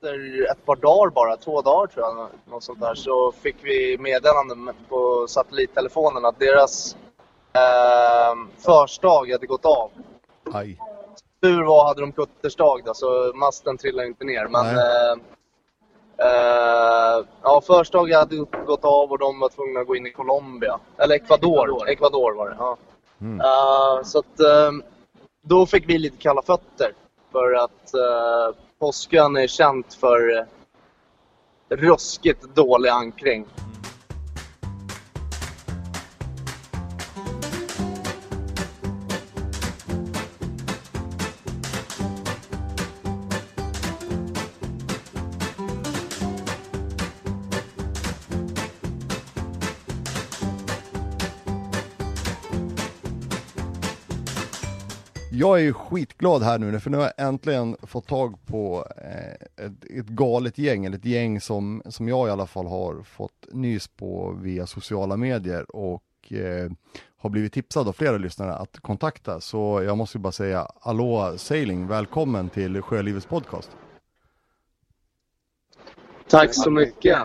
efter ett par dagar bara, två dagar tror jag, något sånt där, så fick vi meddelande på satellittelefonen att deras eh, förstag hade gått av. Aj. Tur var hade de kuttersdag då, så masten trillade inte ner. Men eh, eh, ja, förstag hade gått av och de var tvungna att gå in i Colombia. Eller Ecuador. Ecuador var det. Ja. Mm. Eh, så att eh, då fick vi lite kalla fötter. För att uh, Påskön är känt för eh, ruskigt dålig ankring. Jag är ju skitglad här nu, för nu har jag äntligen fått tag på eh, ett, ett galet gäng, eller ett gäng som, som jag i alla fall har fått nys på via sociala medier och eh, har blivit tipsad av flera lyssnare att kontakta. Så jag måste bara säga, Aloha Sailing, välkommen till Sjölivets podcast. Tack så mycket.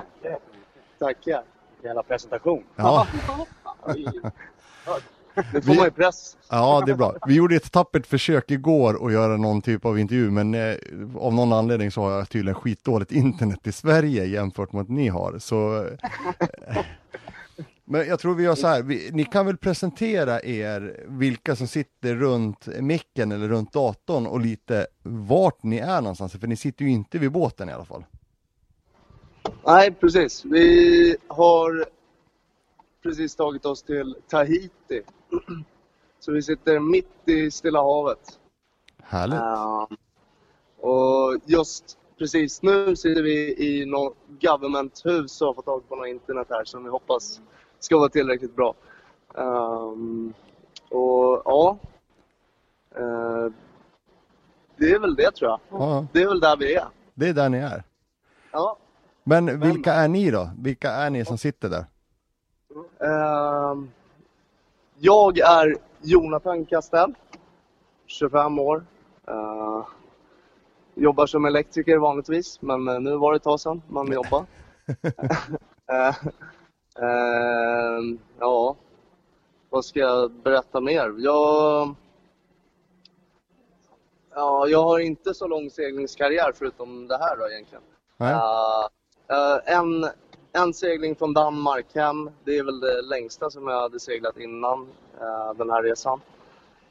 Tackar. Jävla presentation. Ja, Nu får man ju press. ja, det är bra. Vi gjorde ett tappert försök igår att göra någon typ av intervju, men eh, av någon anledning så har jag tydligen skitdåligt internet i Sverige jämfört med att ni har. Så, eh, men jag tror vi gör så här, vi, ni kan väl presentera er, vilka som sitter runt micken eller runt datorn och lite vart ni är någonstans, för ni sitter ju inte vid båten i alla fall. Nej, precis. Vi har precis tagit oss till Tahiti. Så vi sitter mitt i Stilla havet. Härligt. Uh, och just precis nu sitter vi i något government-hus och har fått tag på något internet här som vi hoppas ska vara tillräckligt bra. Um, och ja, uh, det är väl det tror jag. Ja, Det är väl där vi är. det är där ni är. Ja. Men vilka är ni då? Vilka är ni som sitter där? Ehm, jag är Jonathan Castell, 25 år. Uh, jobbar som elektriker vanligtvis, men eh, nu var det ett tag sedan man jobbade. Eh, ehm, ja, vad ska jag berätta mer? Jag, ja, jag har inte så lång seglingskarriär förutom det här då egentligen. Uh, uh, en, en segling från Danmark hem. Det är väl det längsta som jag hade seglat innan uh, den här resan.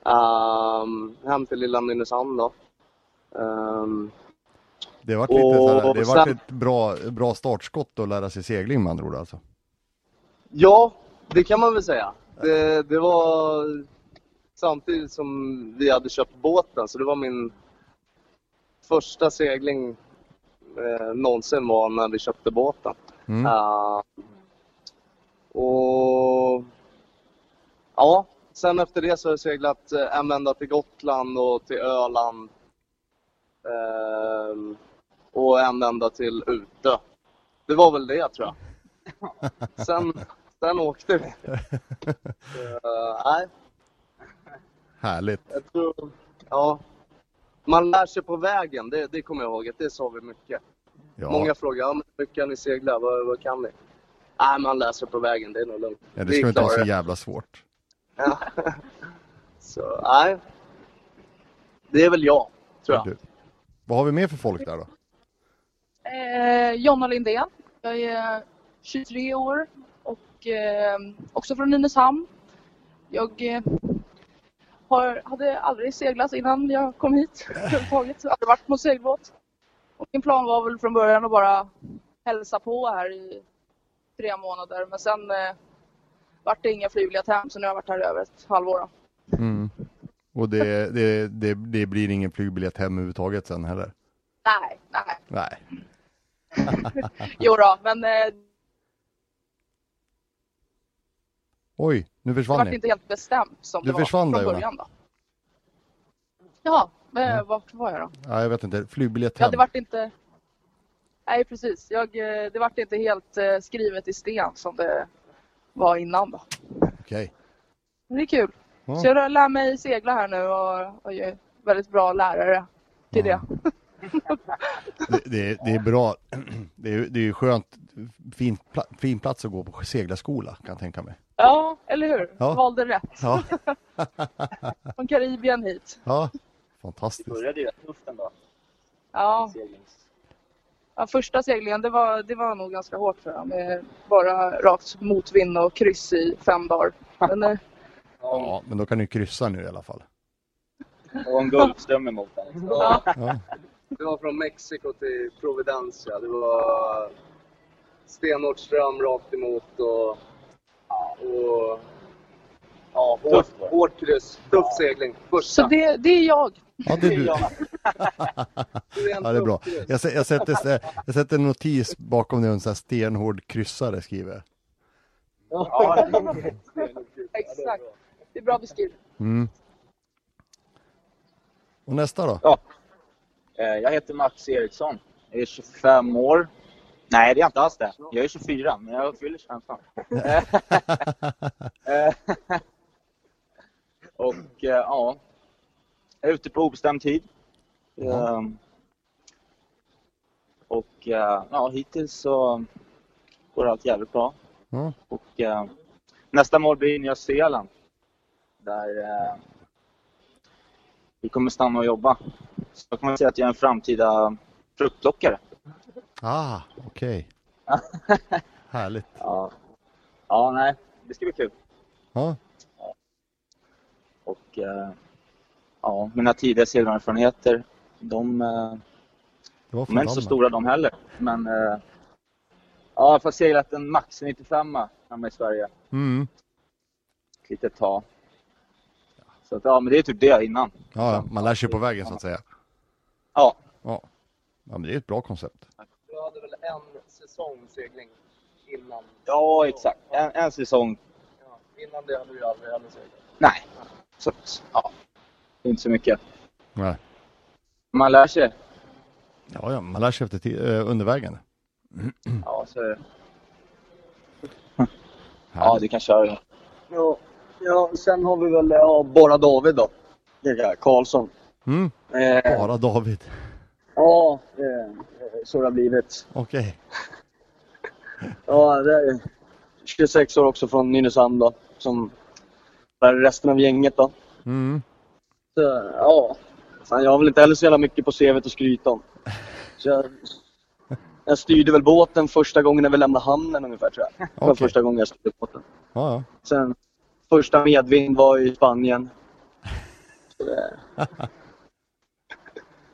Um, hem till lilla Nynäshamn då. Um, Det varit, lite det ett bra, bra startskott att lära sig segling med andra ord alltså. ja, det kan man väl säga. Det, det var samtidigt som vi hade köpt båten, så det var min första segling eh, någonsin var när vi köpte båten. Mm. Uh, och ja, sen efter det så har jag seglat eh, en vända till Gotland och till Öland. Ehm, och en vända till Utö. Det var väl det tror jag. Sen, sen åkte vi. Uh, nej, Härligt. jag tror... Ja. Man lär sig på vägen, det, det kommer jag ihåg. Det sa vi mycket. Ja, Många frågar, ja, hur mycket kan ni segla? Vad, vad kan ni? Nej, man läser på vägen, det är nog lugnt. ja det ska inte vara så jävla svårt. Ja. Så, nej. Det är väl jag, tror jag. Du. Vad har vi mer för folk där då? Eh, Jonna Lindén. Jag är 23 år och eh, också från Nynäshamn. Jag eh, har, hade aldrig seglat innan jag kom hit överhuvudtaget. Aldrig varit på segelbåt. Min plan var väl från början att bara hälsa på här i tre månader. Men sen eh, vart det ingen flygbiljett hem så nu har jag varit här över ett halvår. Mm. Och det, det, det, det blir ingen flygbiljett hem överhuvudtaget sen heller? Nej, nej. Nej. Jo då, men eh, Oj, nu det försvann ni. inte helt bestämt som Du det var från där, början. Då. Jaha, eh, Ja. vart var jag då? Ja, jag vet inte, flygbiljett Ja, hem. det vart inte... Nej, precis. Jag, eh, det vart inte helt eh, skrivet i sten som det var innan då. Okej. Men det är kul. Ja. Så jag lär mig segla här nu och, och är väldigt bra lärare till Ja. det. Det, det, är- det är bra. Det är, det är skönt. Fin, fin plats att gå på seglarskola kan jag tänka mig. Ja, eller hur? Ja. Valde rätt. Ja, Från Karibien hit. ja. Det Fantastiskt. började ju tufft ändå. Ja, ja, första seglingen det var, det var nog ganska hårt tror jag. Med bara rakt motvind och kryss i fem dagar. Men eh, Ja, men då kan du kryssa nu i alla fall. Och en guldström emot den. Ja, Ja, Det var från Mexiko till Providencia. Det var stenhårt ström rakt emot och, och ja, hårt, det. hårt kryss. Tuff segling. Första. så det, det är jag. Ja det är du. Ja, Det är en Ja, det är bra. Jag, jag, sätter, jag sätter en notis bakom det, en sån här stenhård kryssare skriver. ja, det är det. Exakt. Det är bra beskrivet. Mm. Och nästa då? Eh, Jag heter Max Eriksson. Jag är 25 år. Nej, det är jag inte alls det. Jag är 24, men jag fyller 25 snart. Eh, Och eh, ja, är ute på obestämd tid. Ehm, Och eh, ja, hittills så går allt jävligt bra. Ja. Och eh, nästa mål blir Nya Zeeland. Där eh, vi kommer stanna och jobba. Så jag kommer säga att jag är en framtida fruktplockare. Ah, okej. Härligt. Ja. ja, nej, det ska bli kul. Ja, Och eh, ja, mina tidiga seglarerfarenheter, de, eh, de är inte så stora de heller. Men eh, ja, jag har seglat en Max 95 hemma i Sverige Mm. ett litet tag. Så att, ja, men det är typ det innan. Ja, ja, man lär sig på vägen så att säga. Ja, Ja, ja men det är ett bra koncept. Du hade väl en säsong segling innan? ja exakt. En, en säsong. Ja, innan det hade du aldrig heller seglat. Nej. Så ja, inte så mycket. Nej. Man lär sig. Ja, ja, man lär sig efter ti- eh, under vägen. Ja, så är det. Ja, du kan köra. Ja, ja, sen har vi väl ja, bara David då. Det är Karlsson. Mm, Eh, bara David. ja, eh, så det har blivit. Okej. Ja, det är 26 år också från Nynäshamn då. Som är resten av gänget då. Mm. Så, ja, fan, jag har väl inte heller så jävla mycket på CVt att skryta om. Så jag, jag styrde väl båten första gången när vi lämnade hamnen ungefär tror jag. Det var första gången jag styrde båten. Ja, ja. Sen första medvind var i Spanien. Det...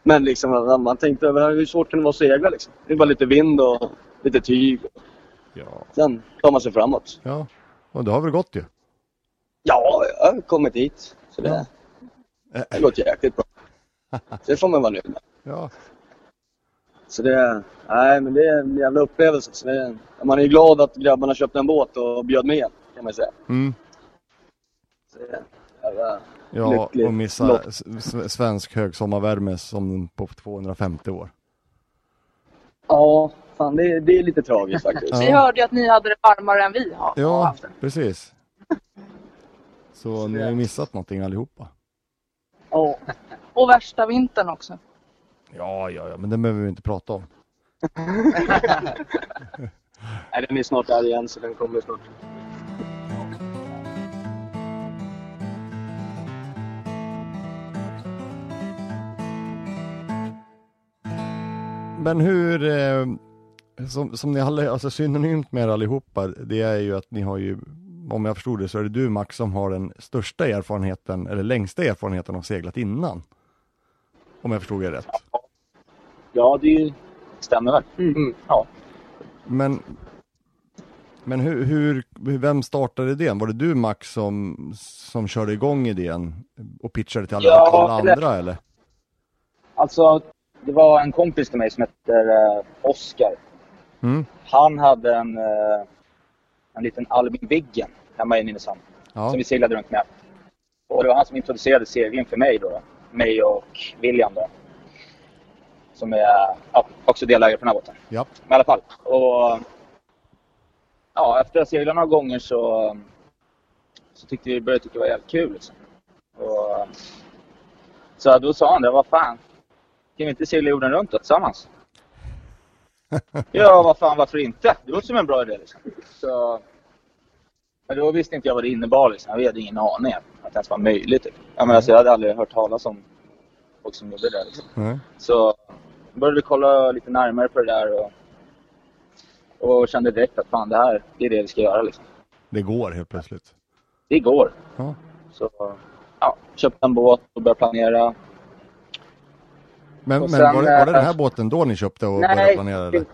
Men liksom, man- tänkte hur svårt kan det vara att segla liksom. Det är bara lite vind och lite tyg. Ja, Sen tar man sig framåt. ja. Och det har väl gått ju. Ja, jag har kommit hit. Så det, Eh, det gått jäkligt bra. Så det får man vara nöjd med. Ja, Så det, nej men det är en jävla upplevelse. Så det, man är ju glad att grabbarna köpte en båt och bjöd med igen, kan man säga. mm. Så det, jävla ja lyckligt. och missa svensk högsommarvärme som på 250 år. Ja, fan det, är- det är lite tragiskt faktiskt. Ja. Vi hörde ju att ni hade det varmare än vi har Ja, haft det. precis. Så ni har ju missat någonting allihopa. Ja. Och värsta vintern också. Ja, ja, ja, men det behöver vi inte prata om. Nej, den är snart där igen så den kommer snart. Men hur, eh, som, som ni alla, alltså synonymt med er allihopa, det är ju att ni har ju, om jag förstod det så är det du Max som har den största erfarenheten, eller längsta erfarenheten av seglat innan. Om jag förstod det rätt. Ja, det är ju- stämmer väl. Mm. Ja. Men, men hur, hur, vem startade idén? Var det du Max som, som körde igång idén och pitchade till alla, Ja, alla eller- andra eller? Alltså, det var en kompis till mig som heter eh, Oskar. Mm. Han hade en, eh, en liten Albin Viggen hemma i Nynäshamn Ja, som vi seglade runt med. Och det var han som introducerade seglingen för mig då. Mig och William då. Som är ja, också delägare på den här båten. ja. Men i alla fall. Och, ja, efter att ha seglat några gånger så, så tyckte vi började tycka det var jävligt kul. Liksom. Och, så då sa han det, vad fan. vi inte segla jorden runt då, tillsammans? ja, vad fan, varför inte? Det låter som en bra idé liksom. Så, men då visste inte jag vad det innebar liksom. Jag hade ingen aning att det ens var möjligt. Typ. Jag, menar, alltså, jag hade aldrig hört talas om folk som gjorde det. Liksom. Nej. Så började vi kolla lite närmare på det där och, och kände direkt att fan, det här det är det vi ska göra. Liksom. Det går helt plötsligt. Det går. Ja. Så ja, köpte en båt och började planera. Men, men sen, var, det, var det den eh, här båten då ni köpte och Nej, började planera det-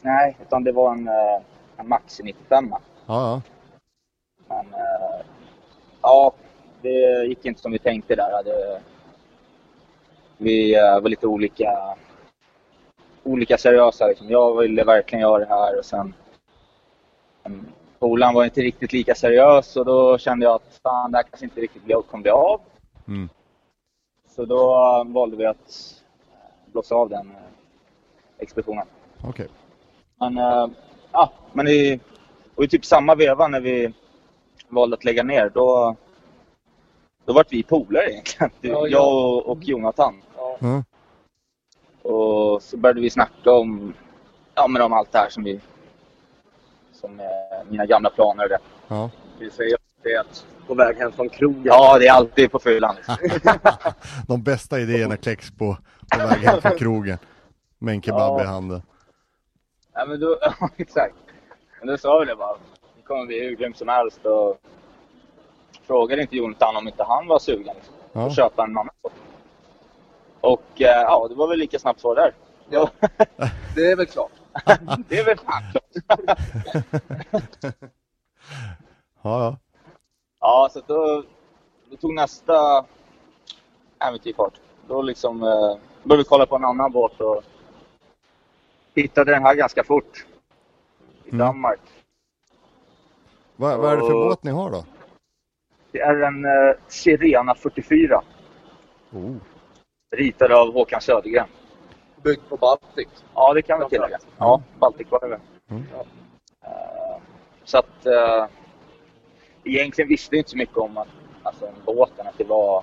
Nej, utan det var en, eh, en Maxi 95. Ja, ja. Men eh, ja, det gick inte som vi tänkte där. Det, vi eh, var lite olika, olika seriösa. Liksom. Jag ville verkligen göra det här och sen polaren var inte riktigt lika seriös och då kände jag att fan, det här kanske inte riktigt kommer bli av. Mm. Så då eh, valde vi att blåsa av den expeditionen. Okej. Men, äh, ja, men i, och i typ samma veva när vi valde att lägga ner, då, då var vi polare egentligen. Du, Ja, ja. Jag och, och Jonathan. Ja. Och så började vi snacka om, ja, men om allt det här som vi som är mina gamla planer och det. Ja. Vi säger att på väg hem från krogen. Ja, det är alltid på fyllan. De bästa idéerna kläcks på, på väg hem från krogen. Med en kebab Ja. i handen. Ja, men då, ja, exakt. Men då sa vi det bara. Kommer vi hur grymt som helst och frågade inte Jonathan om inte han var sugen liksom, Ja. att köpa en annan båt. Och eh, ja, det var väl lika snabbt svar där. Ja, det är väl klart. Det är väl fan klart. Ja, ja. Ja, så då, då tog nästa äventyr fart. Då liksom eh, började vi kolla på en annan båt och hittade den här ganska fort. I Mm. Danmark. Vad, vad är det för Och- båt ni har då? Det är en eh, Sirena 44. Oh. Ritad av Håkan Södergren. Byggd på Baltic. Ja, det kan vi tillägga. Ja, Balticvarven. Mm. Eh, så att uh, egentligen visste jag inte så mycket om att, alltså, om båten, att det var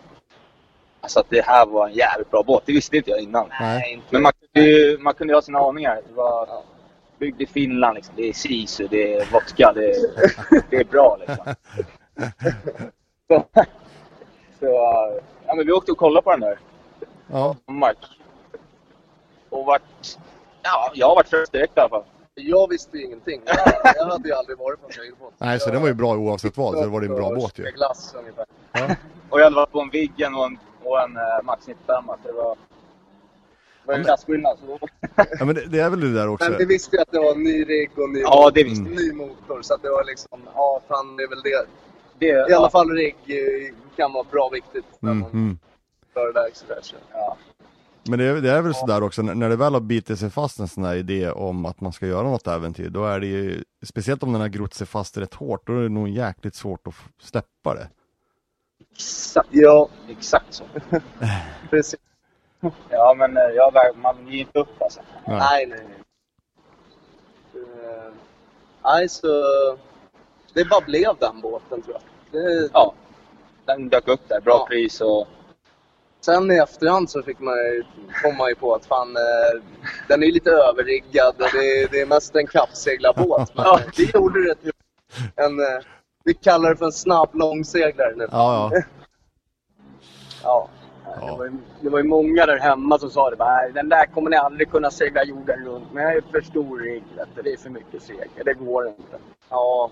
Alltså att det här var en jävligt bra båt. Det visste inte jag innan. Nej. Men man kunde ju man kunde ju ha sina aningar. Det var byggd i Finland liksom. Det är sisu, det är vodka, det är, det är bra liksom. Så, så ja, men vi åkte och kollade på den där. Ja. Mark. Och vart... Ja, jag har varit frälst direkt i alla fall. Jag visste ingenting. Jag, jag hade ju aldrig varit på en segelbåt. Nej, så den var ju bra oavsett vad. Så det var det en bra båt ju. Glass ungefär. Ja. Och jag hade varit på en Viggen och en, och en uh, Max 95. Så det var... Det var Ja, klasskillnad. Så... ja, men det, det är väl det där också. Men vi visste ju att det var en ny rigg och ny, Ja, det visste Mm. ny motor. Så att det var liksom, ja fan det är väl det. Det, I alla fall rigg eh, kan vara bra viktigt när Mm, man mm. drar iväg sådär. Så. Ja. Men det är, det är väl sådär också, när det väl har bitit sig fast en sån här idé om att man ska göra något äventyr, då är det ju, speciellt om den har grott sig fast rätt hårt, då är det nog jäkligt svårt att släppa det. Exakt, Ja, exakt så. precis. Ja, men eh, jag, väg- man ger inte upp alltså. Nej. Nej, nej. Eh, Nej, så det bara blev den båten tror jag. Det, Ja, den dök upp där. Bra Ja. pris och... Sen i efterhand så fick man ju, kom man ju på att fan, eh, den är ju lite överriggad och det, det är mest en kappseglarbåt. Men Ja. vi gjorde det till en, eh, vi kallar det för en snabb långseglare nu. Ja, ja. Ja. Det, var ju, det var ju många där hemma som sa det. Bara, "Nej, den där kommer ni aldrig kunna segla jorden runt. Men jag är för stor rigg. Det är för mycket segel. Det går inte. Ja.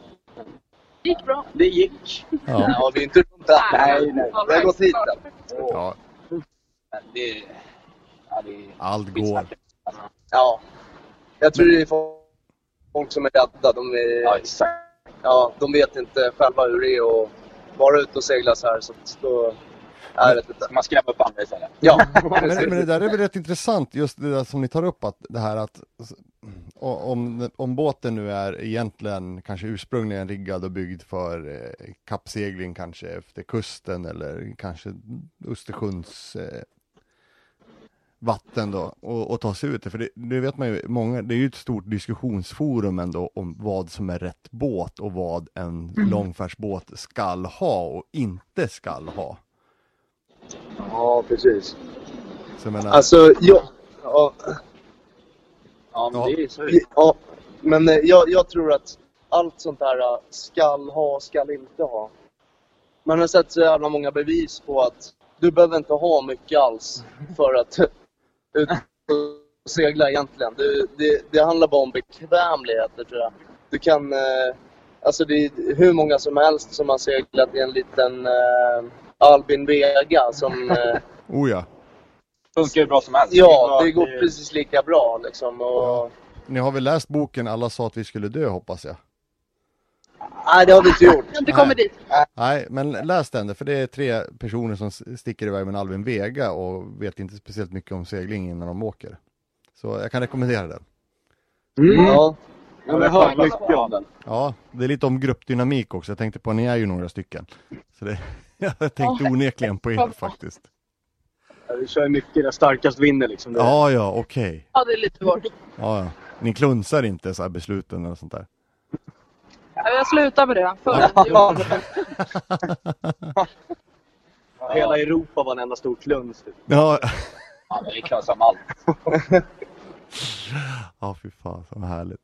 Det gick bra. Det gick. ja. ja, vi är inte runt än. Nej, nej. Vi har gått hit ja. Men det... Ja, det Allt går. Ja. Jag tror det är folk som är rädda. De, är, Ja, exakt. ja, de vet inte själva hur det är att vara ute och segla så här. Så då. Man skrämmer upp andra istället. Ja, Men, men det där är väl rätt intressant, just det där som ni tar upp, att det här att om, om båten nu är egentligen kanske ursprungligen riggad och byggd för eh, kappsegling kanske efter kusten eller kanske Östersjöns eh, vatten då och, och ta sig ut det. För det, det vet man ju, många, det är ju ett stort diskussionsforum ändå om vad som är rätt båt och vad en långfärdsbåt skall ha och inte skall ha. Ja precis. Så jag menar, Alltså, jag... Ja, Ja, men Ja. det är ju så. ja men eh, jag, jag tror att allt sånt där eh, skall ha, skall inte ha. Man har sett så jävla många bevis på att du behöver inte ha mycket alls för att ut och segla egentligen. Du, det, det handlar bara om bekvämligheter tror jag. Du kan... Eh, alltså det är hur många som helst som har seglat i en liten eh, Albin Vega som... Eh, oh ja. funkar ju bra som helst. ja, det går precis lika bra liksom. Och, Ja. Ni har väl läst boken Alla sa att vi skulle dö hoppas jag? Nej, det har vi inte gjort. Jag har inte kommit dit. Nej, men läs den för det är tre personer som sticker iväg med en Alvin Vega och vet inte speciellt mycket om segling innan de åker. Så jag kan rekommendera den. Mm. Ja. Jag har hört mycket om den. Ja, det är lite om gruppdynamik också. Jag tänkte på, ni är ju några stycken. Så det, jag tänkte onekligen på er faktiskt. Ja, Vi kör mycket där starkast vinner liksom. Det- Ja, ja, okej. Ja, det är lite svårt. Ja, ja. Ni klunsar inte så här besluten eller sånt där? Ja, Jag slutar med det. Det. Hela Europa var en enda stor kluns. typ. Ja, Ja, vi klarar allt. ja fy fan, så härligt.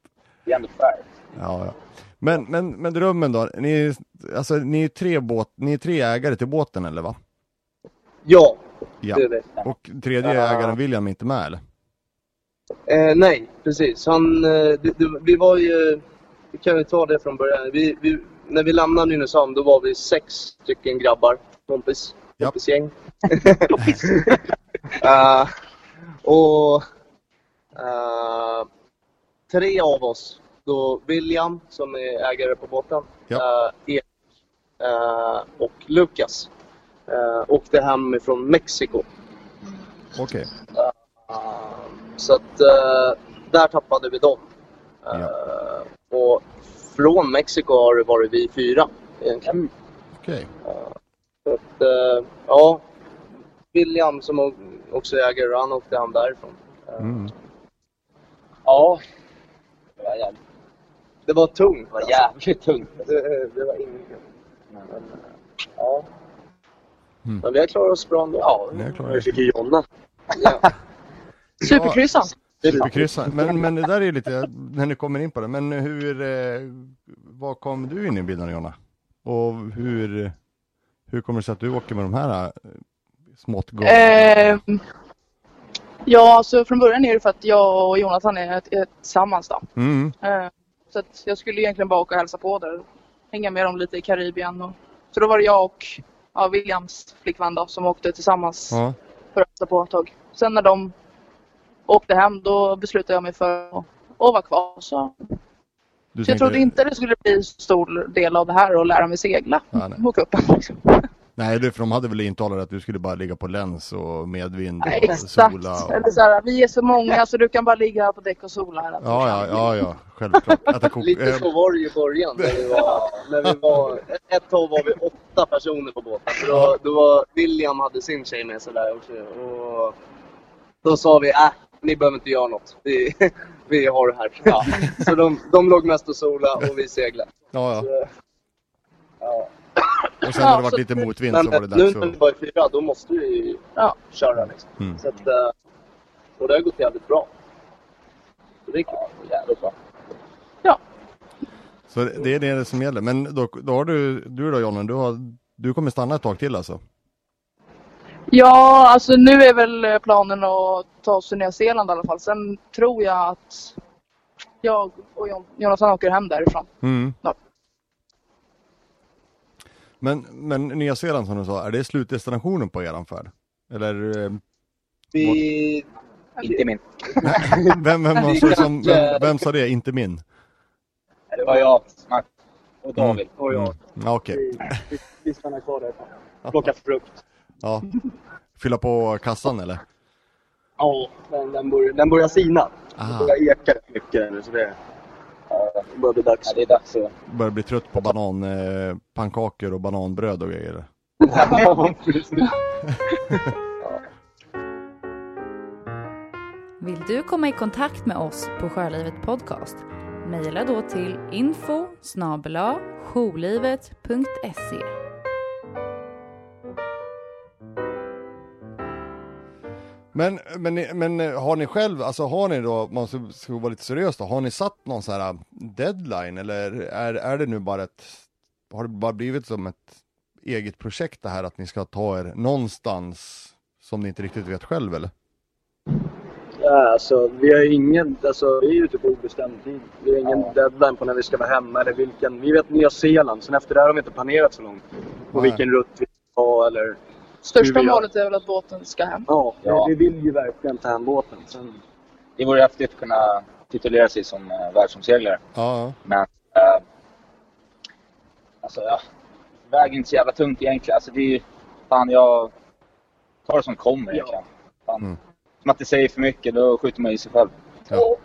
Det är ändå fair. Ja, ja. Men, men, men drömmen då? Ni, alltså, ni, är tre båt, ni är tre ägare till båten eller va? Ja, Ja. det är det. Och tredje Ja. ägaren William är inte med eller? Eh, nej, precis. Han, eh, det, det, vi var ju... Vi kan ju ta det från början. Vi, vi, när vi lämnade Nynäshamn då var vi sex stycken grabbar. Kompis. Kompisgäng. Eh, och eh, tre av oss, då William som är ägare på båten, Ja. eh, Erik eh, och Lukas eh, åkte hem ifrån Mexiko. Okej. Uh, så att där tappade vi dem. Uh, Och från Mexiko har det varit vi fyra egentligen. Okej. Så att, ja, William som också är ägare, han åkte hem därifrån. Mm. Ja. Det var jävligt, Det var tungt. det var jävligt tungt. Det, det var inget. Men, uh, ja. Mm. Men vi har klarat oss bra ändå. Ja. Vi fick ju Jonna. Ja. Superkryssan. Superkryssa. Men, men det där är lite, när ni kommer in på det, men hur, eh, vad kom du in i bilden Jonna? Och hur, hur kommer det sig att du åker med de här eh, smått galna? Eh, ja, alltså från början är det för att jag och Jonathan är, är tillsammans då. Mm. Eh, så jag skulle egentligen bara åka och hälsa på där. Hänga med dem lite i Karibien. Och, så då var det jag och ja, Williams flickvän då, som åkte tillsammans Ja. för att hälsa på ett tag. Sen när de åkte hem då beslutade jag mig för att, att vara kvar. Så, så jag trodde inte det skulle bli så stor del av det här att lära mig segla Ja, på kuppen. Liksom. Nej, det, för de hade väl intalat att du skulle bara ligga på läns och medvind och Exakt. sola. Och... Eller så här, vi är så många så du kan bara ligga här på däck och sola tiden. Ja, ja, ja, ja, självklart. Äta kok... Lite så var det ju i början. När vi var, när vi var, ett tag var vi åtta personer på båten. Då, då var William hade sin tjej med sig där också. Och då sa vi, äh, ni behöver inte göra något. Vi, vi har det här. Ja. Så de, de låg mest och sola och vi seglade. ja, ja. Så, ja. Och sen när det Ja, varit lite motvind Men så var det nu dags när vi var i fyra, då måste vi Ja. köra. Liksom. Mm. Så att, eh, och det har gått jävligt bra. Så det är kul. Ja, jävligt bra. Så det det är det som gäller. Men då, då har du, du då Jonna, du, har, du kommer stanna ett tag till alltså? Ja, alltså nu är väl planen att ta oss till Nya Zeeland i alla fall. Sen tror jag att jag och Jon- Jonathan åker hem därifrån. Mm. Ja. Men, men Nya Zeeland som du sa, är det slutdestinationen på eran färd? Eller eh, Vi, Inte min. vem, vem, sa- som, vem, vem sa det? Inte min? Det var jag, Max och David. Och jag. Ja, okej. Vi, vi, vi stannar kvar där. Plocka frukt. Ja. Fylla på kassan eller? Ja, den, den, börjar, den börjar sina. Den börjar eka mycket nu så det, Ja, det börjar bli dags. ja, det är dags att... Börjar bli trött på banan, eh, och bananbröd och grejer. Vill du komma i kontakt med oss på Sjölivet Podcast? Mejla då till info jourlivet.se Men, men, men har ni själv, alltså har ni då, man ska, ska vara lite seriös då, har ni satt någon sån här deadline eller är, är det nu bara ett, har det bara blivit som ett eget projekt det här att ni ska ta er någonstans som ni inte riktigt vet själv eller? Ja, alltså, vi har ingen, alltså, vi är ute på obestämd tid. Vi har ingen deadline på när vi ska vara hemma eller vilken. Vi vet Nya Zeeland, sen efter det har vi inte planerat så långt. På Nej. vilken rutt vi ska ha eller... Största målet är väl att båten ska hem. Ja, Ja. vi vill ju verkligen ta hem båten. Sen, Det vore häftigt att kunna titulera sig som uh, världsomseglare. Ja, Men eh, alltså ja, väger inte så jävla tungt egentligen. Alltså det är ju, fan jag tar det som kommer egentligen. Fan. Mm. Som att det säger för mycket, då skjuter man i sig själv. ja.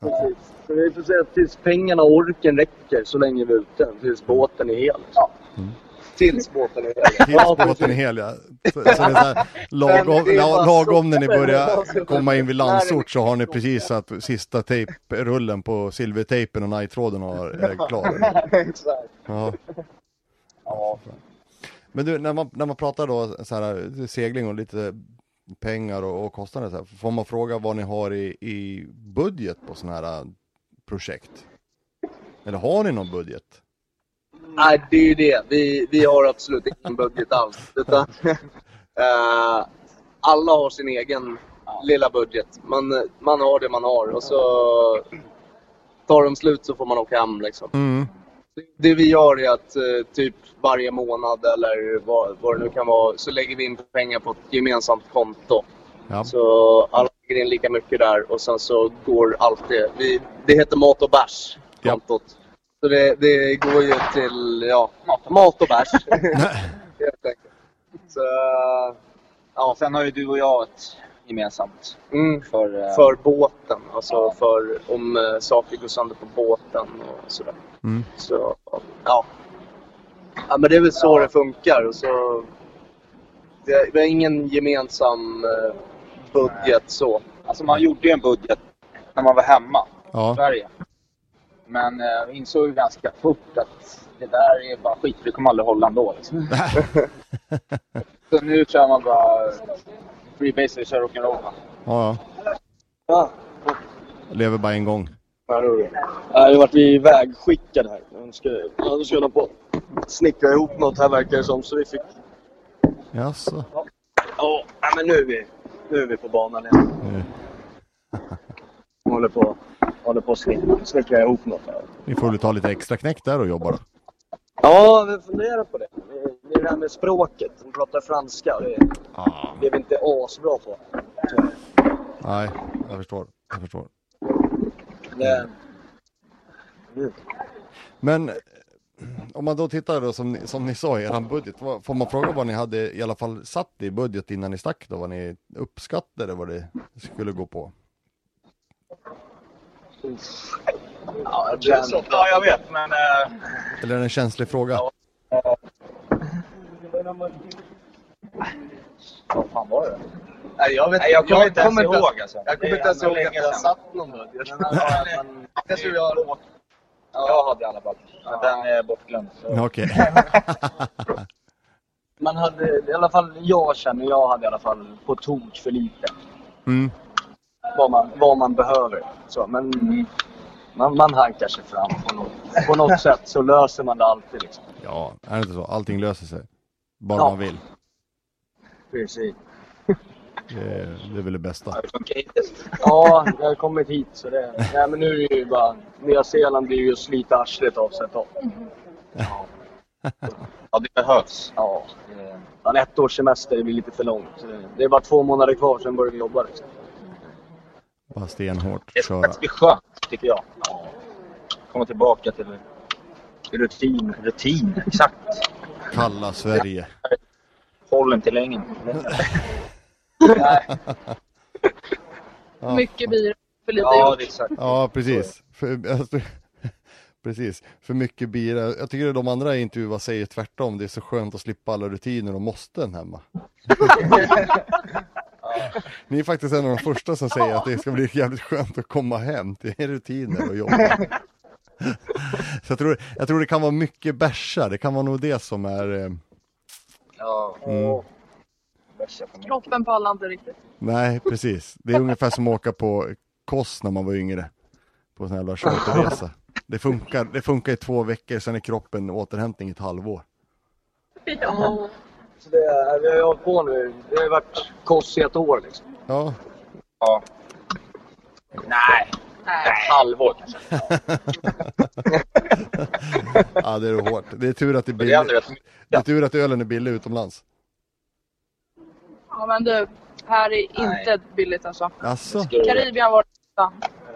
precis. Så vi får se tills pengarna och orken räcker så länge vi är ute. Tills båten är hel. Ja. Tills båten är hel. Tills båten är hel ja. Så, så det är så här, lagom, lagom när ni börjar komma in vid Landsort så har ni precis satt sista tejprullen på silvertejpen och najtråden är klar. Ja. Men du, när man, när man pratar då så här, segling och lite pengar och, och kostnader, så här, får man fråga vad ni har i, i budget på sådana här äh, projekt? Eller har ni någon budget? Nej, det är ju det. Vi, vi har absolut ingen budget alls. Utan, eh, alla har sin egen lilla budget. Man, man har det man har och så tar de slut så får man åka hem. Liksom. Mm. Det vi gör är att eh, typ varje månad eller vad, vad det nu kan vara så lägger vi in pengar på ett gemensamt konto. Ja. Så alla lägger in lika mycket där och sen så går allt det. Vi, det heter Mat och bärs, Ja. Så det, det går ju till ja, mat och bärs. helt enkelt. Så, ja. Sen har ju du och jag ett gemensamt mm, för... eh, för båten, alltså Ja. för om eh, saker går sönder på båten och sådär. Mm. Så, ja. ja. men det är väl så det funkar. Och så, det, vi har ingen gemensam eh, budget så. Alltså man gjorde ju en budget när man var hemma i Ja. Sverige. Men eh, vi insåg ju ganska fort att det där är bara skit. Det kommer aldrig hålla ändå. Liksom. Så nu kör man bara freebase och kör rock'n'roll. Ja, Ja. ja. Lever bara en gång. Ja, jag har varit ivägskickad här. Jag ska, jag ska hålla på snickra ihop något här verkar det som. Så vi fick... Jaså? Ja, nej, men nu är vi, nu är vi på banan igen. Nu. Håller på, håller på att snickra, ihop något här. Ni får väl ta lite extra knäck där och jobba då. Ja, vi funderar på det. Det- är det här med språket. De pratar franska. Det det är vi inte asbra på. Nej, jag förstår. Jag förstår. Det, Mm. Men om man då tittar då som ni, som ni sa i er budget, får man fråga vad ni hade i alla fall satt i budget innan ni stack då? Vad ni uppskattade vad det skulle gå på? Ja, Det är så- Ja, jag vet, men... eh, Eller är det en känslig fråga? Vad fan var det? Nej, jag, vet, Nej, jag kommer inte ens ihåg alltså. Jag kommer inte ens ihåg länge att jag satt någon budget. Ja, men- Jag tror jag har... Jag hade i alla fall. Men den är bortglömd. Ja, Okej. Man hade, i alla fall jag känner, jag hade i alla fall på tok för lite. Mm. Vad man, vad man behöver. Så, men man, man hankar sig fram på något, på något sätt så löser man det alltid. Liksom. Ja, är det inte så? Allting löser sig. Bara Ja. man vill. Precis. Det är, det är väl det bästa. Ja, jag har kommit hit så det... Nej men nu är det ju bara... Nya Zeeland är ju att slita arslet av sig ett tag. Ja, det behövs. Ja. det- Men ett års semester blir lite för långt. Det är bara två månader kvar, sen börjar vi jobba. Liksom. Bara stenhårt Det ska köra. faktiskt bli skönt, tycker jag. Komma tillbaka till till rutin. Rutin, exakt. Kalla Sverige. Hållen till ängen. Ja. Mycket bira, för lite Ja, det exakt. Ja, precis. För, alltså, precis. För mycket bira. Jag tycker att de andra i intervjuer säger tvärtom. Det är så skönt att slippa alla rutiner och måsten hemma. Ni är faktiskt en av de första som säger att det ska bli jävligt skönt att komma hem till rutiner och jobba. Så jag tror, jag tror det kan vara mycket bärsa. Det kan vara nog det som är... eh, Ja. Mm. Kroppen pallar inte riktigt. Nej, precis. Det är ungefär som att åka på Kos när man var yngre. På en sån här jävla charterresa. Det funkar, det funkar i två veckor, sen är kroppen återhämtning i ett halvår. Ja. Så det är, vi har ju hållit på nu. Det har ju varit koss i ett år liksom. Ja, Ja. Nej, Nej. ett halvår kanske. ja det är hårt. Det är tur att det är billigt. Det är tur att ölen är billig utomlands. ja men du, här är Nej. inte billigt alltså. Alltså, Karibien var det.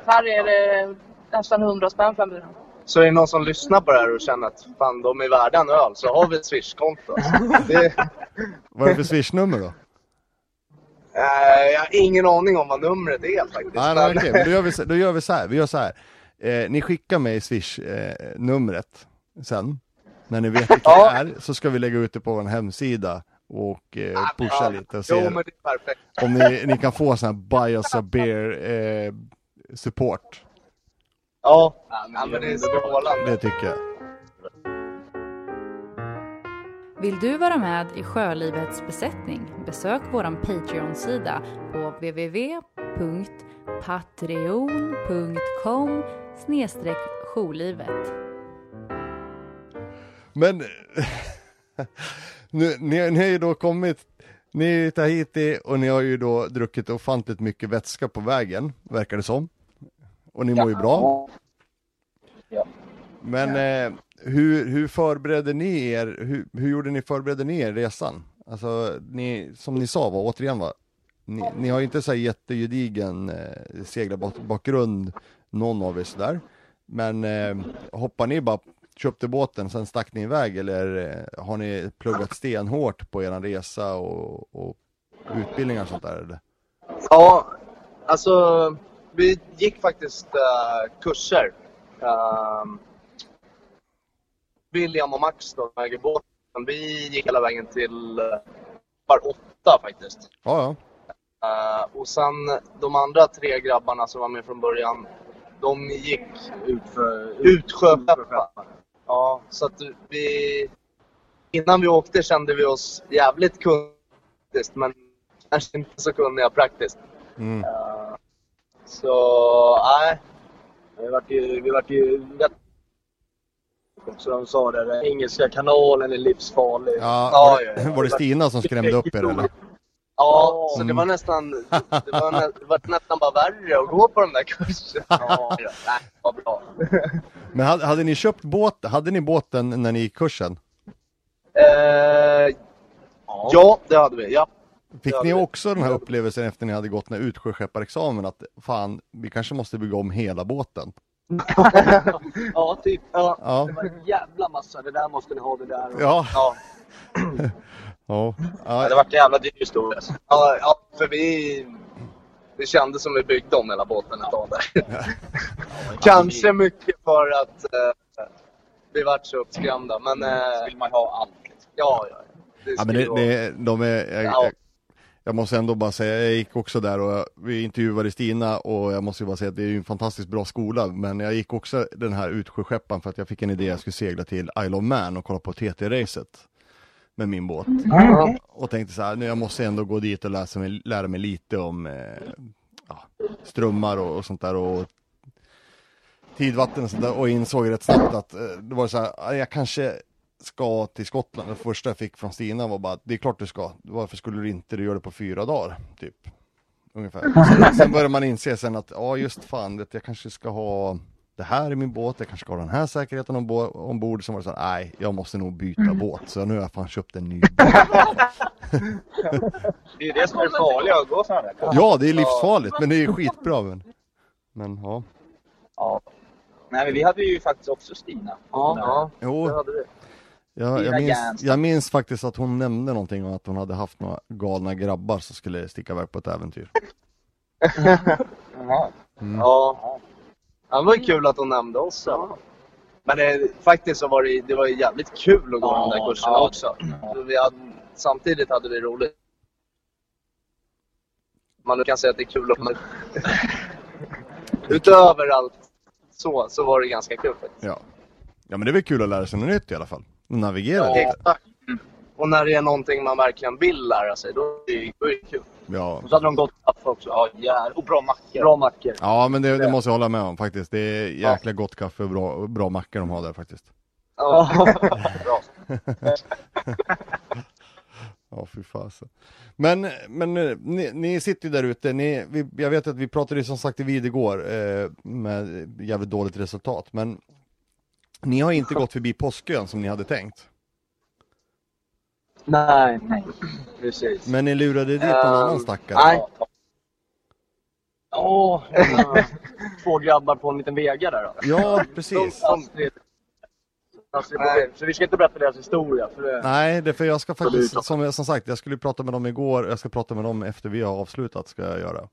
Här är det nästan 100 spänn för en bira. Så är det någon som lyssnar på det här och känner att fan de är värda en öl så har vi ett swishkonto. Det, vad är det för swishnummer då? eh, jag har ingen aning om vad numret är faktiskt. Nej, nej, okej, men då gör, vi, så- då gör vi så här. Vi gör så här. Eh, ni skickar mig swish-numret sen. När ni vet vilket det är så ska vi lägga ut det på vår hemsida och eh, Ja, pusha ja. lite och Jo se perfekt. om ni, ni kan få sån här buy us a beer eh, support. Ja, ja men det är strålande. Det tycker jag. Vill du vara med i Sjölivets besättning? Besök vår Patreon-sida på www.patreon.com jourlivet. Men nu, ni, ni har ju då kommit, ni är i Tahiti och ni har ju då druckit ofantligt mycket vätska på vägen, verkar det som. Och ni mår ju bra. Ja. Men eh, hur, hur förberedde ni er, hur, hur gjorde ni förberedde ni er resan? Alltså, ni, som ni sa, var, återigen va, ni, ni har ju inte så här jättegedigen eh, seglarbakgrund, någon av er sådär. Men eh, hoppar ni bara, köpte båten, sen stack ni iväg eller eh, har ni pluggat stenhårt på er resa och, och utbildningar och sånt där? Eller? Ja, alltså vi gick faktiskt eh, kurser. Ehm, William och Max då, som äger båten, vi gick hela vägen till uh, par åtta faktiskt. Ja, ja. Eh, och sen de andra tre grabbarna som var med från början, de gick Utför, utsjöpeppar. Ja, så att vi... Innan vi åkte kände vi oss jävligt kunniga, men kanske inte så kunniga praktiskt. Mm. Eh, så, nej. Vi vart ju, vi vart ju rätt... Så de sa det, den engelska kanalen är livsfarlig. Ja, Ja, var, ja, det, ja. var det Stina som skrämde upp er eller? Ja, så Mm. det var nästan, det var, nä, det var nästan bara värre att gå på de där kurserna. Ja, ja. Nej, var bra. Men hade, hade ni köpt båt, hade ni båten när ni gick kursen? Eh, ja, det hade vi. Ja. Fick ni också den här upplevelsen efter ni hade gått den här utsjöskepparexamen att fan, vi kanske måste bygga om hela båten? Ja, typ. Ja. Ja, Det var en jävla massa. Det där måste ni ha, det där. ja, Ja, ja. Ja, ja. det vart en jävla dyr historia. ja, ja, för vi... Det kändes som vi byggde om hela båten ett tag där. Kanske mycket för att eh, vi vart så uppskrämda, men Så eh, vill man ha allt. liksom. ja, ja. Det ja men det, det, de är, jag, Ja. jag, jag måste ändå bara säga, jag gick också där och jag, vi intervjuade Stina och jag måste bara säga att det är ju en fantastiskt bra skola, men jag gick också den här utsjöskepparen för att jag fick en idé, jag skulle segla till Isle of Man och kolla på TT-racet med min båt. Ja. och tänkte så här, nu jag måste ändå gå dit och läsa mig, lära mig lite om eh, ja, strömmar och, och sånt där och tidvatten och sånt där och insåg rätt snabbt att eh, det var så här, "Ah, jag kanske ska till Skottland. Det första jag fick från Stina var bara, det är klart du ska. Varför skulle du inte du gör det på fyra dagar? Typ. Ungefär. Sen, sen börjar man inse sen att, ja just fan, vet, jag kanske ska ha det här i min båt, jag kanske ska ha den här säkerheten ombord. ombord. Sen var det så här, nej, jag måste nog byta båt. Så nu har jag fan köpt en ny båt. Det är det som är det farliga att gå sådana kurser. Ja, det är livsfarligt, men det är skitbra. Men, men ja. Ja. Nej, men vi hade ju faktiskt också Stina. Ja, ja, Jo, det hade vi. Jag, Stina jag, minns, jag minns faktiskt att hon nämnde någonting om att hon hade haft några galna grabbar som skulle sticka iväg på ett äventyr. Mm. Ja. ja, det var ju kul att hon nämnde oss. Ja. Men det, faktiskt så var det, det var ju jävligt kul att gå de där Ja, kurserna ja. också. Hade, samtidigt hade vi roligt. Man kan säga att det är kul att man... Utöver allt så, så var det ganska kul faktiskt. Ja. ja, men det är väl kul att lära sig något nytt i alla fall. Navigera Ja, lite. exakt. och när det är någonting man verkligen vill lära sig, då är det, då är det kul. Ja. Och så hade de gott kaffe också. Ja, ja, och bra mackor. Bra mackor. ja, men det, det måste jag hålla med om faktiskt. Det är jäkla gott kaffe och bra, bra mackor de har där faktiskt. Ja. Bra. Ja, fy fasen. Men, men eh, ni, ni sitter ju där ute, ni, vi, jag vet att vi pratade ju som sagt vid igår eh, med jävligt dåligt resultat, men ni har inte gått förbi Påskön som ni hade tänkt. Nej, precis. Men ni lurade dit någon Ehm, annan stackare. nej. Åh, två grabbar på en liten Vega där då. Ja, precis. Så vi ska inte berätta deras historia. För det... Nej, det för jag ska faktiskt, som, som sagt, jag skulle prata med dem igår, jag ska prata med dem efter vi har avslutat, ska jag göra.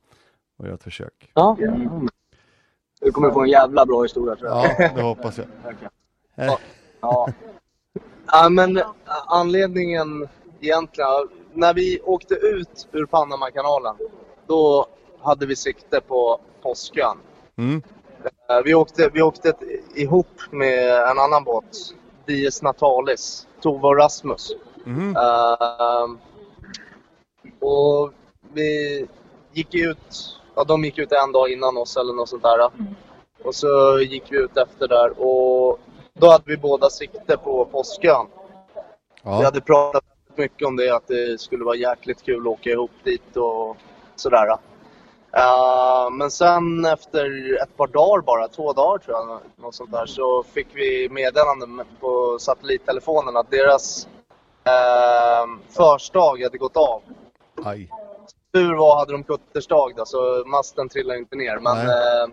Och göra ett försök. Ja. Du kommer få en jävla bra historia tror jag. Ja, det hoppas jag. Eh, Ja. Ja, men ä, anledningen egentligen, när vi åkte ut ur Panamakanalen, då hade vi sikte på Påskön. Mm, Eh, Vi åkte, vi åkte ihop med en annan båt, Dies Natalis, Tove och Rasmus. mhm, Ehm, och vi gick ut, ja de gick ut en dag innan oss eller något sånt där. Och så gick vi ut efter där och då hade vi båda sikte på Påskön. Vi ja, hade pratat mycket om det, att det skulle vara jäkligt kul att åka ihop dit och sådär. Uh, men sen efter ett par dagar bara, två dagar tror jag, något sånt där, så fick vi meddelande på satellittelefonen att deras uh, förstag hade gått av. aj. Tur var hade de kutterstag då, så masten trillade inte ner. Men Nej.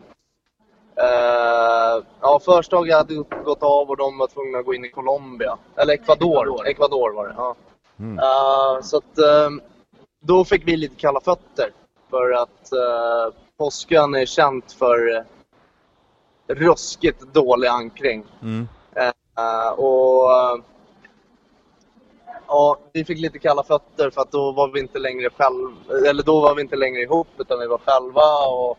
Eh, eh, ja, förstag hade gått av och de var tvungna att gå in i Colombia. Eller Ecuador. Ecuador, var det. Ja. Mm. Eh, så att eh, då fick vi lite kalla fötter. För att uh, Påskön är känt för uh, ruskigt dålig ankring. Mm. Eh, och eh, ja, vi fick lite kalla fötter för att då var vi inte längre själv, eller då var vi inte längre ihop utan vi var själva. Och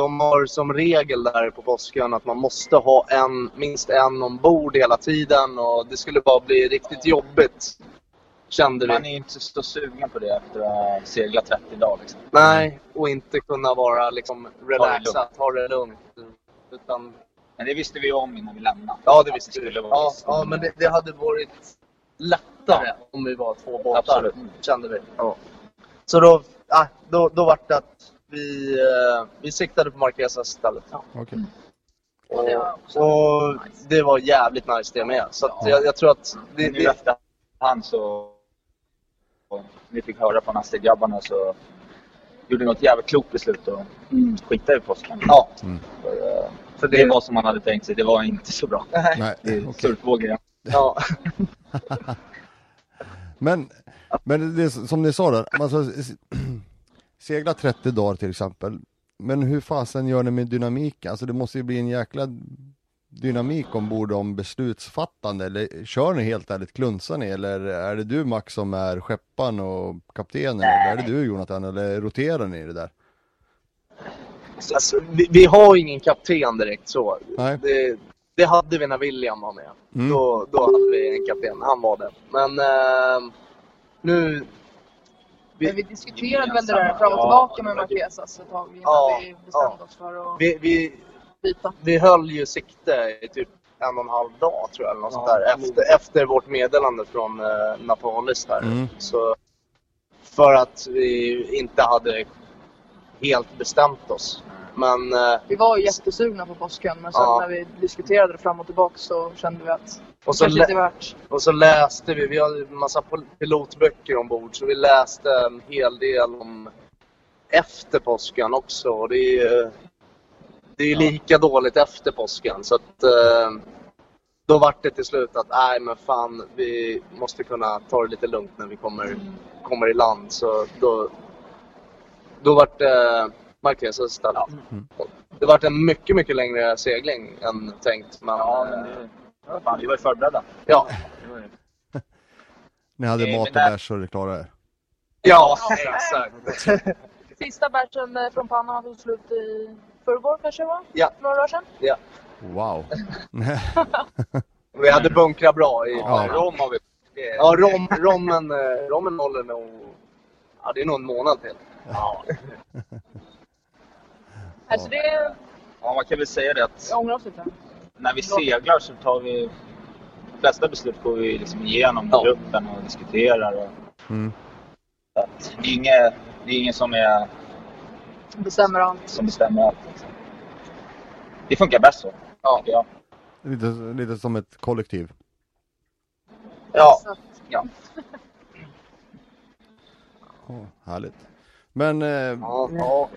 de har som regel där på Påskön att man måste ha en, minst en ombord hela tiden och det skulle bara bli riktigt jobbigt. Kände vi. Man är ju inte så sugen på det efter att ha seglat 30 dagar. Liksom. Nej, och inte kunna vara liksom relaxad, ha det lugnt. Utan Men det visste vi om innan vi lämnade. Ja, det visste vi. Ja, ja men det, det hade varit lättare om vi var två båtar, Absolut. kände vi. Ja. Så då, äh, då, då var det att vi, eh, vi siktade på Marquesas istället. Och, det var också och nice. det var jävligt nice det med. Så att Ja. jag, jag tror att det, nu det, efterhand så... och Vi fick höra från Astrid-grabbarna så gjorde något jävligt klokt beslut och skita i påsken. ja, För, eh, för det var som man hade tänkt sig. Det var inte så bra. Nej, Det är igen. ja. Men, men det som ni sa där, alltså, segla 30 dagar till exempel. Men hur fasen gör ni med dynamiken? Alltså det måste ju bli en jäkla dynamik ombord om beslutsfattande. Eller kör ni helt ärligt, klunsar ni? Eller är det du Max som är skepparen och kaptenen? Eller är det du Jonathan? Eller roterar ni det där? Alltså, vi, vi har ingen kapten direkt så. Nej. Det, det hade vi när William var med. Mm. Då, då hade vi en kapten, han var det. Men eh, nu... Men vi Vi, diskuterade väl det där fram och Ja, tillbaka med. Marquesas ett tag innan Ja, vi bestämde ja. oss för att vi, vi, byta. vi höll ju sikte i typ en och en halv dag tror jag, eller något Ja, sånt där, efter, efter vårt meddelande från eh, Natalis där. Mm. Så, för att vi inte hade helt bestämt oss. Men eh, Vi var ju jättesugna på påsken men sen Ja. när vi diskuterade det fram och tillbaka så kände vi att och så, lä- värt. och så läste vi, vi har en massa pilotböcker ombord, så vi läste en hel del om efter påsken också. Och det är ju det är lika dåligt efter påsken. Så att, eh, då vart det till slut att, nej men fan, vi måste kunna ta det lite lugnt när vi kommer, kommer i land. Så då, då vart det Marquesas istället. Mm. Det vart en mycket, mycket längre segling än tänkt. Men, Ja, men det, ja, fan, vi var ju förberedda. ja. Var Ni hade Nej, mat och där- bärs och det klarade er? Ja, exakt. Sista batchen eh, från Panama tog slut i förrgår kanske va? Ja. Några dagar sedan. Wow. Vi hade bunkrat bra i Ja. Rom har vi Ja, rom, rommen, eh, rommen håller nog... Ja, det är nog en månad till. Ja. Alltså det, ja, man kan väl säga det att jag ångrar oss lite. när vi seglar så tar vi... De flesta beslut går vi liksom igenom Ja. gruppen och diskuterar. Och, Mm. att det, är inget, det är ingen som, är, Bestämmer allt. som bestämmer allt. Liksom. Det funkar bäst så, Ja. jag. Lite, lite som ett kollektiv. Ja, Ja. Oh, härligt. Men eh, ja, ja.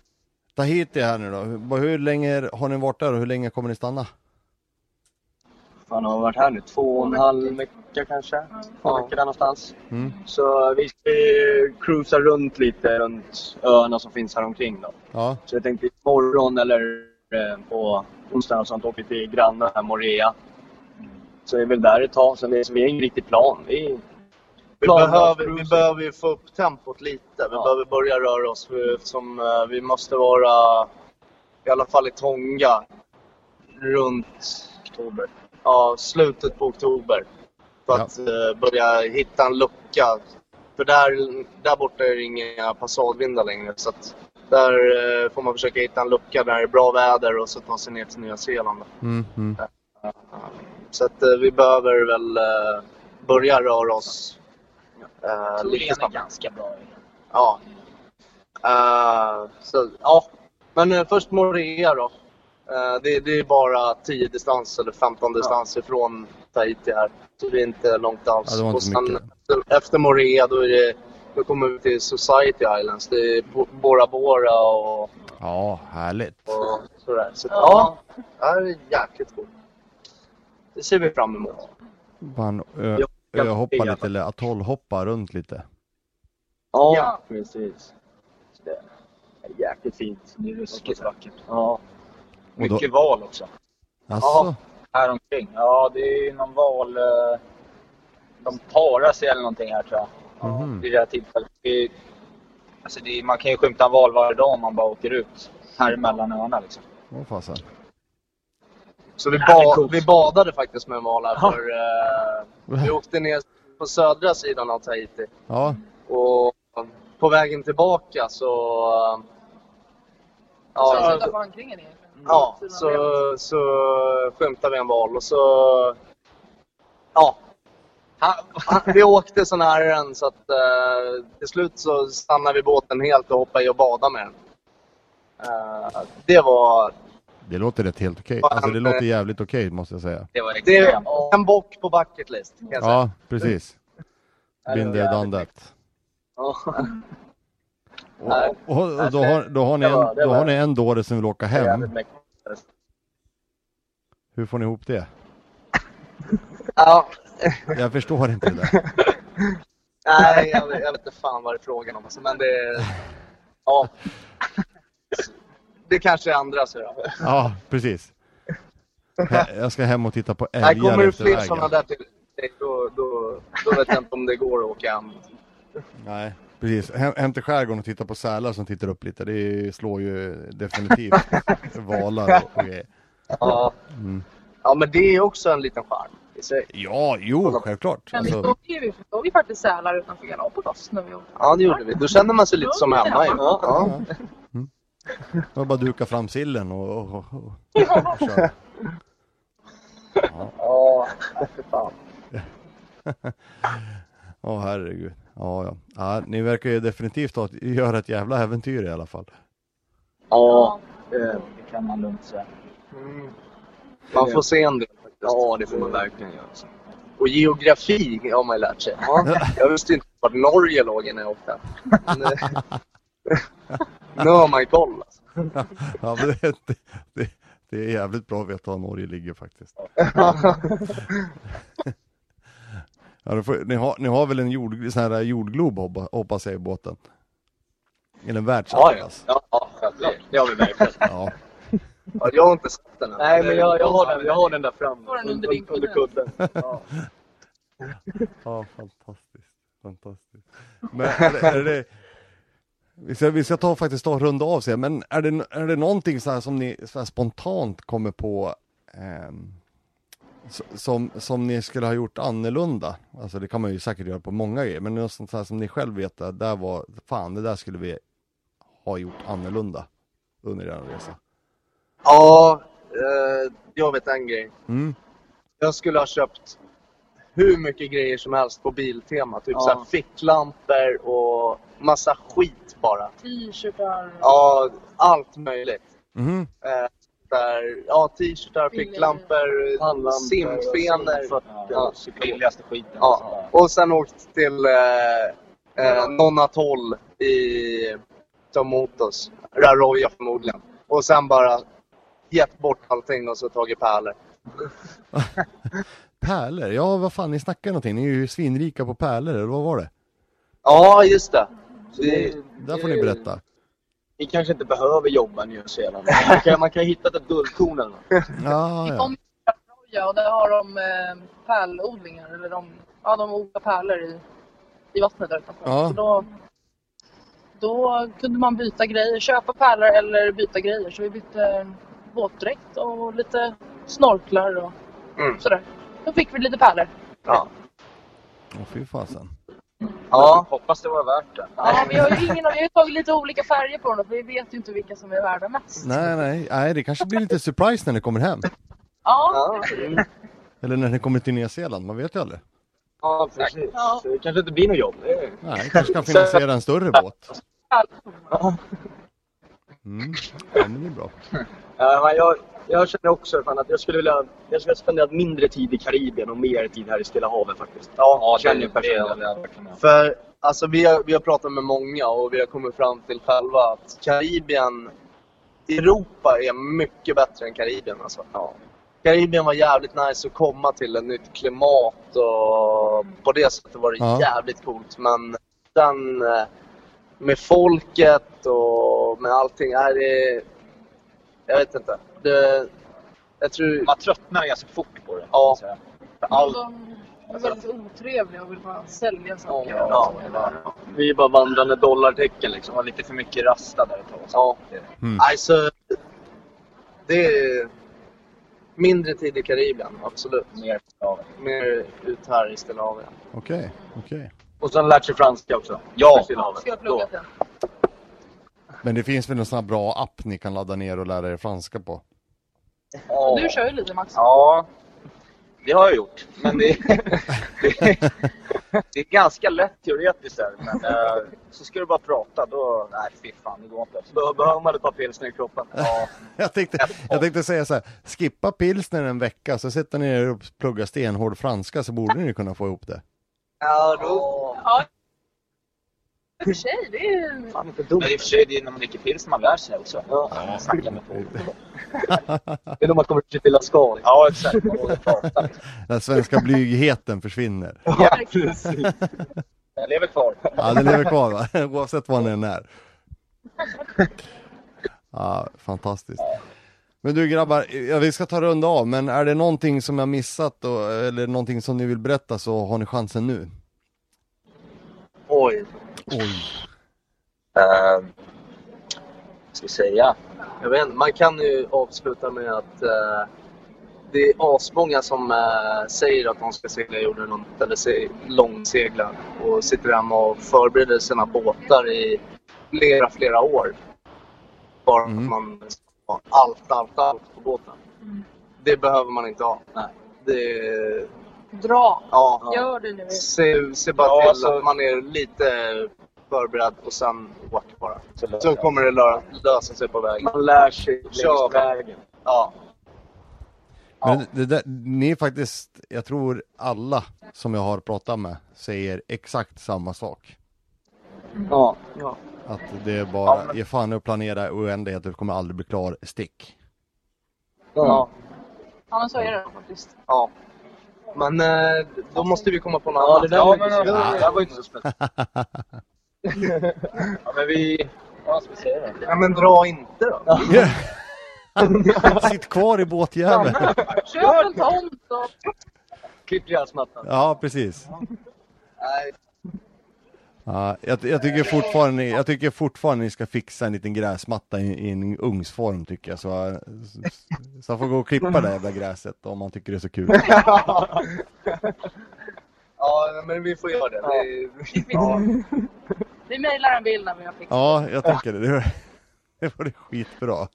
Tahiti här nu då. Hur, hur länge har ni varit där och hur länge kommer ni stanna? Han har varit här nu två och en halv vecka kanske. Två veckor där någonstans. Mm. Så vi ska cruisa runt lite runt öarna som finns här omkring då. Ja, Så jag tänkte imorgon eller eh, på onsdagen och sånt åker vi till grannen här, Morea. Så vi är väl där ett tag. Sen så vi har ingen riktig plan. Vi, Vi behöver, vi behöver ju få upp tempot lite. Vi Ja. behöver börja röra oss för- eftersom eh, vi måste vara i alla fall i Tonga runt Oktober. ja, slutet på oktober. För Ja. att eh, börja hitta en lucka. För där, där borta är det inga passadvindar längre. Så där eh, får man försöka hitta en lucka där det är bra väder och så ta sig ner till Nya Zeeland. mm, mm. Så att vi behöver väl börja röra oss eh, Troligen är ganska bra. Ja. Eh, så, ja. Men eh, först Morea då. Det, det är bara 10 distans eller 15 distans ifrån Tahiti här. Så det är inte långt alls. Ja, Och sen efter, efter Morea då, är det, då kommer vi till Society Islands. Det är Bo- Bora Bora och, Ja, härligt. och sådär. Så, ja. ja, det är jäkligt coolt. Det ser vi fram emot. Man ö, Ja, öhoppa ja. lite eller atollhoppa runt lite. Ja, Ja. precis. Det är jäkligt fint. Det är ruskigt vackert. Ja. Och då, Mycket val också. alltså, Här omkring. Ja, det är någon val... eh, De parar sig eller någonting här tror jag. Mhm. Vid det här tillfället. Det är, alltså det är, man kan ju skymta en val varje dag om man bara åker ut. Här mellan öarna liksom. åh fasen. Så vi, Ja, ba- vi badade faktiskt med en val här Ja. för eh, vi åkte ner på södra sidan av Tahiti. Ja, Och på vägen tillbaka så... Ja, Ja, Sluta på ankringen egentligen. ja så, så skymtade vi en val och så... Ja. Vi åkte så nära den så att eh, till slut så stannade vi båten helt och hoppade i och badade med den. Eh, det var... det låter rätt helt okej. Alltså det låter jävligt okej måste jag säga. Det var Det är en bock på bucket list kan jag säga. Ja, precis. Been there, done that. Ja. Och, och, och då, har, då, har ni en, då har ni en dåre som vill åka hem. Hur får ni ihop det? Ja, Jag förstår inte det där. Nej, jag, vet- jag vet inte fan vad det är frågan om. Alltså, men det... Ja. Det kanske är andra så då. Ja, precis. Jag ska hem och titta på Här kommer älgar det fler sådana där till dig, då, då, då vet jag inte om det går att åka hem. Nej, precis. Hem, hem till skärgården och titta på sälar som tittar upp lite. Det slår ju definitivt valar och, grejer. Ja. Mm. ja, men det är också en liten charm. Ja, jo, självklart. Men vi Alltså, såg ju vi såg ju faktiskt sälar utanför Galapagos när vi åkte. Ja, det gjorde vi. Då känner man sig lite som hemma. Ja. ja. Mm. Var bara duka fram sillen och, och, och, och köra. Ja, för fan. Åh herregud. Ja, ja. ja, ni verkar ju definitivt ha, göra ett jävla äventyr i alla fall. Ja. Det kan man lugnt säga. Mm. Man får se en del. faktiskt. Ja, det får man verkligen göra. Och geografi har man ju lärt sig. Ja. Jag visste inte vart Norge låg innan jag åkte. Men, eh, Nu har man ju koll. Alltså. Ja, men det, det, det, det är jävligt bra att veta var Norge ligger faktiskt. Ja, då får, ni, har, ni har väl en jord, sån här jordglob hoppa- hoppas jag i båten? Eller en världsatlas? Ja, ja, självklart. Det har vi verkligen. Ja. Ja, jag har inte sett den än. Nej, men jag, jag, har den, jag har den där framme. Har den under under kudden. Ja. Ja, fantastiskt. Fantastiskt. Men är det, är det, vi, ska, vi ska ta faktiskt ta runda av sig, men är det, är det någonting så här som ni så spontant kommer på s- som, som ni skulle ha gjort annorlunda? Alltså det kan man ju säkert göra på många grejer, men något sånt här som ni själv vet att där var, fan det där skulle vi ha gjort annorlunda under er resa. Ja, eh, jag vet en grej. Mm. Jag skulle ha köpt hur mycket grejer som helst på Biltema. Typ Ja. så här ficklampor och massa skit bara. T-shirtar. Ja, allt möjligt. Mhm. Eh, där, ja, t-shirtar, ficklampor, simfenor. Ja, billigaste skiten. Ja. Och sen åkt till eh, eh, någon atoll i Tomotos. Raroja förmodligen. Och sen bara gett bort allting och så tagit pärlor. Pärlor, ja vad fan ni snackar någonting, ni är ju svinrika på pärlor, eller vad var det? Ja, just det. Det- Där får ni berätta. Ni kanske inte behöver jobba Nya Zeeland. Man kan, man kan ju hitta ett guldkorn eller något. Ja, Vi ja. Raroja och där har de eh, pärlodlingar. Eller de, ja, de odlar pärlor i, i vattnet där utanför. Ja. Så då, då kunde man byta grejer, köpa pärlor eller byta grejer. Så vi bytte våtdräkt och lite snorklar och Mm. sådär. Då fick vi lite pärlor. Ja. Åh fy fasen. Ja. Hoppas det var värt det. Ja, vi har ju ingen, vi har tagit lite olika färger på dem för vi vet ju inte vilka som är värda mest. Nej, nej, nej, det kanske blir lite surprise när ni kommer hem. Ja, mm. Eller när ni kommer till Nya Zeeland, man vet ju aldrig. Ja, precis. Ja. Det kanske inte blir något jobb. Nej, kanske kan finansiera en större båt. Ja. Mm. Ja, men det är bra. Ja, men jag, jag känner också fan att jag skulle vilja jag skulle vilja spendera mindre tid i Karibien och mer tid här i Stilla havet faktiskt. Ja, känner det, personligen. det, det. För alltså, vi, har, vi har pratat med många och vi har kommit fram till själva att Karibien, Europa är mycket bättre än Karibien. Alltså. Ja. Karibien var jävligt nice att komma till, ett nytt klimat och på det sättet var det Ja. jävligt coolt. Men sen eh, med folket och med allting, är det... Jag vet inte. Det, jag tror... Man tröttnar ganska fort på det. Ja. allt, de är väldigt otrevliga och vill bara sälja saker. Ja, Vi är bara vandrande dollartecken liksom. var lite för mycket rasta där ett tag. Ja. Mm. Alltså, det är mindre tid i Karibien, absolut. Mer Mer ut här i havet. Okej, okej. Och sen lärt sig franska också. Ja. Ska jag plugga sen? Men det finns väl någon sån här bra app ni kan ladda ner och lära er franska på? Ja. Du kör ju lite Max. Ja, det har jag gjort. Men det, det, det är ganska lätt teoretiskt där. Men eh, så ska du bara prata, då... Nej, fy fan, det går inte. Då behöver man ett par pilsner i kroppen. Ja, Jag tänkte, jag tänkte säga så här, skippa pilsner en vecka så sätter ni er och pluggar stenhård franska så borde ni kunna få ihop det. Ja, då... Ja. I och för sig, det är Fan inte dumt. men i och för sig, det är när man dricker pilsner man lär sig också. Ja. Snacka med folk. Det är då man kommer till Skal. Ja, exakt. Den svenska blygheten försvinner. Ja, precis. Jag lever kvar. Ja, den lever kvar va? Oavsett vad den är. Ja, fantastiskt. Men du grabbar, ja, vi ska ta runda av, men är det någonting som jag missat och, eller någonting som ni vill berätta så har ni chansen nu. Oj. Oj. Uh, ska säga? Jag vet inte, man kan ju avsluta med att eh, det är asmånga som eh, säger att de ska segla jorden runt eller se, långsegla och sitter hemma och förbereder sina båtar i flera, flera år. Bara Mm. att man ska ha allt, allt, allt på båten. Det behöver man inte ha. Nej. Det, dra. ja, Gör det nu. se, se bara Ja, till alltså- att man är lite förberedd och sen åk bara. Så, Så kommer det lö- lösa sig på vägen. Man lär sig längs vägen. Ja. Men det där, ni är faktiskt, jag tror alla som jag har pratat med säger exakt samma sak. Ja. Att det är bara, ge fan att planera oändlighet, du kommer aldrig bli klar, stick. Ja. Ja, men så är det faktiskt. Ja. Men eh, då måste vi komma på något Ja, annat. det där Ja, var men inte så- det där var inte så spännande. Ja, men vi... Vad ska vi säga då? Ja, men dra inte då. Sitt kvar i båtjäveln. Köp en tomt och... Klipp gräsmattan. Ja, precis. Nej. Ja, jag, jag, tycker fortfarande, jag tycker fortfarande ni ska fixa en liten gräsmatta i, i en ugnsform tycker jag. Så, så, så jag får gå och klippa det jävla gräset om man tycker det är så kul. ja, men vi får göra det. Vi, Ja. Vi mejlar en bild när vi har fixat Ja, jag tycker det. Det var, det var det skitbra.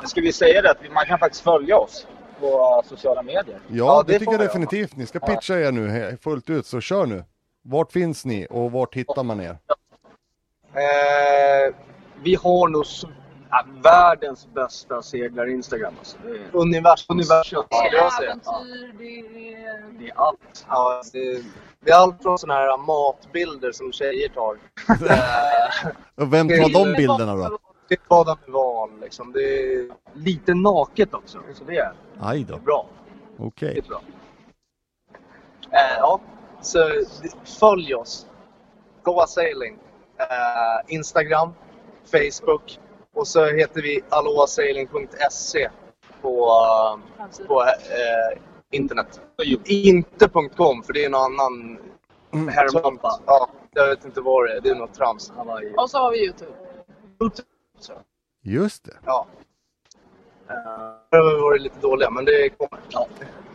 Ska vi säga det att man kan faktiskt följa oss på sociala medier? Ja, Ja, det, det tycker jag vi definitivt. Ni ska pitcha er nu fullt ut, så kör nu. Vart finns ni och vart hittar man er? Eh, vi har nog ja, världens bästa seglar-instagram. Alltså. Det, är, universum. Universum. Det är äventyr, det är... det är allt. Ja, det, det är allt från sådana här matbilder som tjejer tar. Och vem tar de bilderna då? till bada med val liksom. Det är Lite naket också. Så det är Aj då, bra. okej. Det är bra. Eh, ja, så följ oss. Goa Sailing. Eh, Instagram, Facebook och så heter vi aloasailing.se på, på eh, internet. Inte .com för det är någon annan Mm. herrmampa. Ja, jag vet inte vad det är. Det är något trams. Och så har vi Youtube. Just det. Ja. Eh, Det har varit lite dåliga men det kommer. Ja.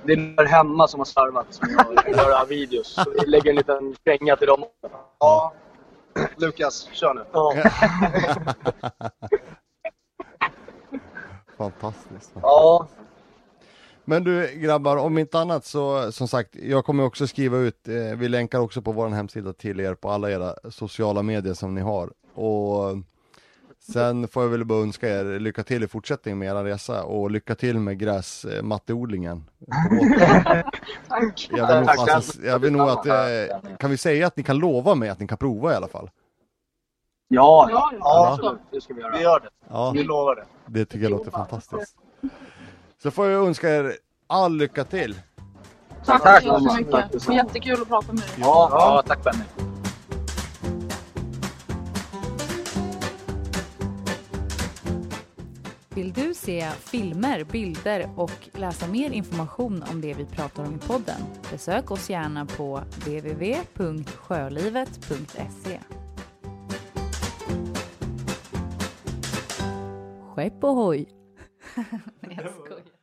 Det är där hemma som har slarvat att göra videos. Så vi lägger en liten känga till dem. Ja. Lukas, kör nu. Ja. Fantastiskt. ja. Men du grabbar, om inte annat så som sagt, jag kommer också skriva ut, eh, vi länkar också på vår hemsida till er på alla era sociala medier som ni har. Och sen får jag väl bara önska er lycka till i fortsättningen med era resa och lycka till med gräsmatteodlingen. Tack. Jag vill nog, alltså, jag vill nog att, eh, kan vi säga att ni kan lova mig att ni kan prova i alla fall? Ja, Ja, Ja. absolut. Det ska vi göra. Vi gör det. Ja, Vi lovar det. det tycker jag låter fantastiskt. Så får jag önska er all lycka till. Tack, Tack. så jättemycket. Det var jättekul att prata med dig. Ja, ja tack Benny. Vill du se filmer, bilder och läsa mer information om det vi pratar om i podden? Besök oss gärna på www.sjölivet.se. Skepp ohoj! Nej, jag skojar.